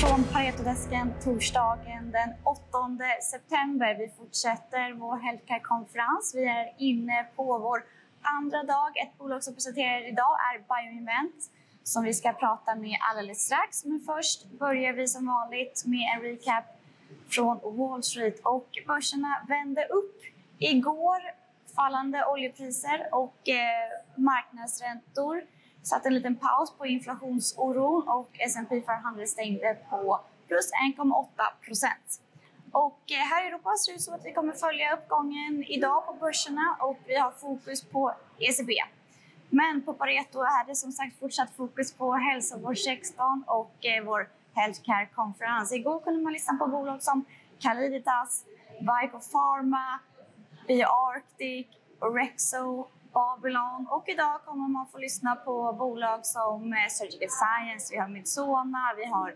från Paretodesken torsdagen den 8 september. Vi fortsätter vår Healthcare-konferens. Vi är inne på vår andra dag. Ett bolag som presenterar idag är Bioinvent som vi ska prata med alldeles strax. Men först börjar vi som vanligt med en recap från Wall Street. Och börserna vände upp igår. Fallande oljepriser och eh, marknadsräntor satte en liten paus på inflationsoron och S&P 500 stängde på plus 1,8 procent. Och eh, här i Europa ser det ut som att vi kommer följa uppgången idag på börserna och vi har fokus på ECB. Men på Pareto är det som sagt fortsatt fokus på hälsovård 16 och eh, vår Healthcare-konferens. Igår kunde man lyssna på bolag som Caliditas, Vico Pharma, BioArctic, Orexo, Babylon och idag kommer man få lyssna på bolag som eh, Surgical Science, vi har Midsona, vi har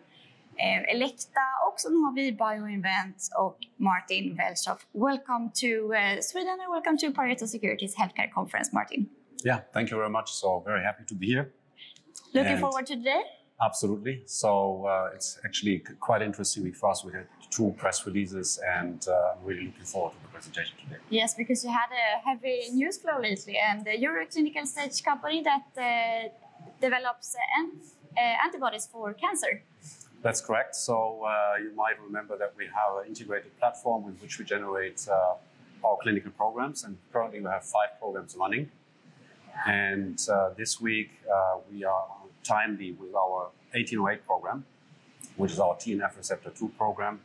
eh, Elekta och så har vi Bioinvent och Martin Welschoff. Welcome to uh, Sweden and welcome to Pareto Securities Healthcare Conference, Martin. Yeah, thank you very much. So very happy to be here. Looking And- forward to today? Absolutely. So uh, it's actually quite interesting week for us. We had two press releases, and uh, I'm really looking forward to the presentation today. Yes, because you had a heavy news flow lately, and uh, you're a clinical stage company that uh, develops an- antibodies for cancer. That's correct. So uh, you might remember that we have an integrated platform with which we generate uh, our clinical programs, and currently we have five programs running. And uh, this week uh, we are timely with our 1808 program, which is our TNF receptor 2 program.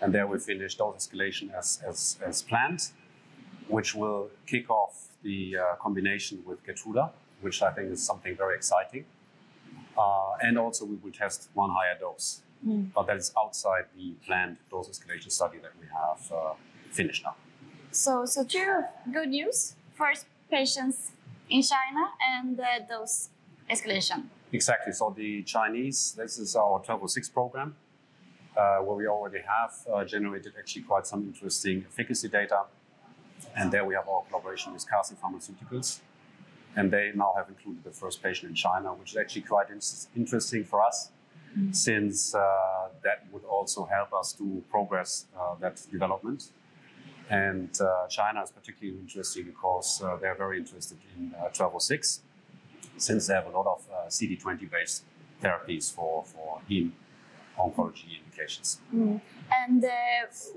And there we finished dose escalation as, as, as planned, which will kick off the uh, combination with Keytruda, which I think is something very exciting. Uh, and also we will test one higher dose, but that is outside the planned dose escalation study that we have uh, finished now. So, so two good news. First, patients in China and uh, dose escalation. Exactly. So the Chinese, this is our 1206 program, uh, where we already have uh, generated actually quite some interesting efficacy data. And there we have our collaboration with Carson Pharmaceuticals. And they now have included the first patient in China, which is actually quite in- interesting for us, since uh, that would also help us to progress uh, that development. And uh, China is particularly interesting because uh, they're very interested in uh, 1206 since they have a lot of uh, CD20 based therapies for, for heme oncology indications. And uh,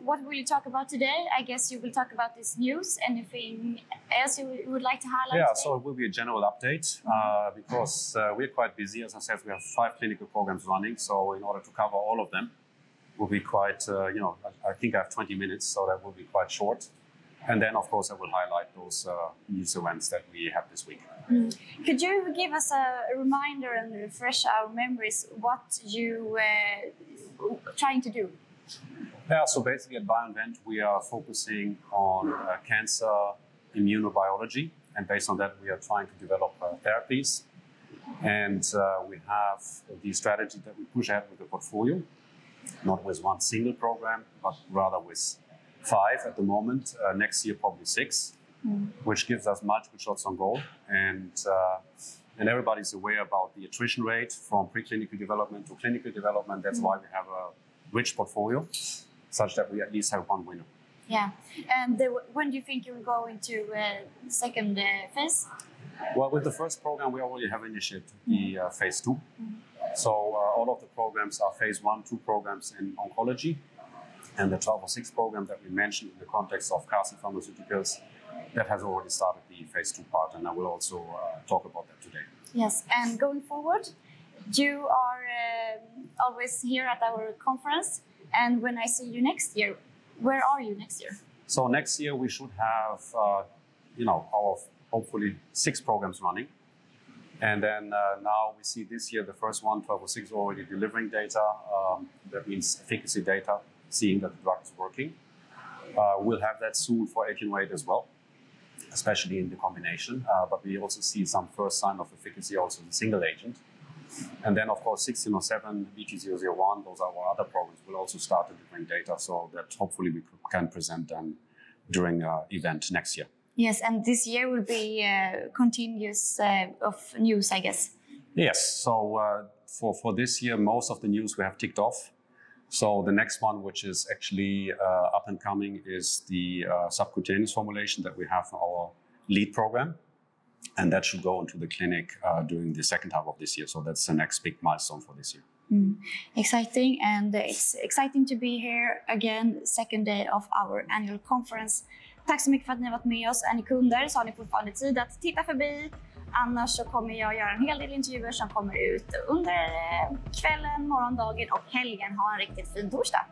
what will you talk about today? I guess you will talk about this news. Anything else you would like to highlight? Yeah, today? so it will be a general update uh, because uh, we're quite busy. As I said, we have five clinical programs running. So, in order to cover all of them, will be quite, uh, you know, I, I think I have 20 minutes, so that will be quite short. And then, of course, I will highlight those uh, news events that we have this week. Could you give us a reminder and refresh our memories what you were trying to do? Yeah, so basically at BioInvent, we are focusing on uh, cancer immunobiology, and based on that, we are trying to develop uh, therapies. And uh, we have the strategy that we push ahead with the portfolio, not with one single program, but rather with five at the moment. Uh, next year, probably six, which gives us multiple shots on goal. And uh, and everybody's aware about the attrition rate from preclinical development to clinical development. That's why we have a rich portfolio, such that we at least have one winner. Yeah. And uh, when do you think you'll go into uh, second uh, phase? Well, with the first program, we already have initiated the uh, phase two. So uh, all of the programs are phase one, two programs in oncology, and the 1206 program that we mentioned in the context of Carson Pharmaceuticals that has already started the phase two part, and I will also uh, talk about that today. Yes. And going forward, you are um always here at our conference. And when I see you next year, where are you next year? So next year we should have, uh, you know, our hopefully six programs running. And then uh, now we see this year the first one, 1206, already delivering data. Um, that means efficacy data, seeing that the drug is working. Uh, we'll have that soon for 1808 as well, especially in the combination. Uh, but we also see some first sign of efficacy also in single agent. And then, of course, 1607, BT001, those are our other programs, will also start to bring data so that hopefully we can present them during uh, event next year. Yes, and this year will be uh, continuous uh, of news, I guess. Yes, so uh, for, for this year, most of the news we have ticked off. So the next one, which is actually uh, up and coming, is the uh, subcutaneous formulation that we have for our lead program. And that should go into the clinic uh, during the second half of this year. So that's the next big milestone for this year. Mm. Exciting, and it's exciting to be here again, second day of our annual conference. Tack så mycket för att ni varit med oss. Är ni kunder så har ni fortfarande tid att titta förbi. Annars så kommer jag göra en hel del intervjuer som kommer ut under eh, kvällen, morgondagen och helgen. Ha en riktigt fin torsdag!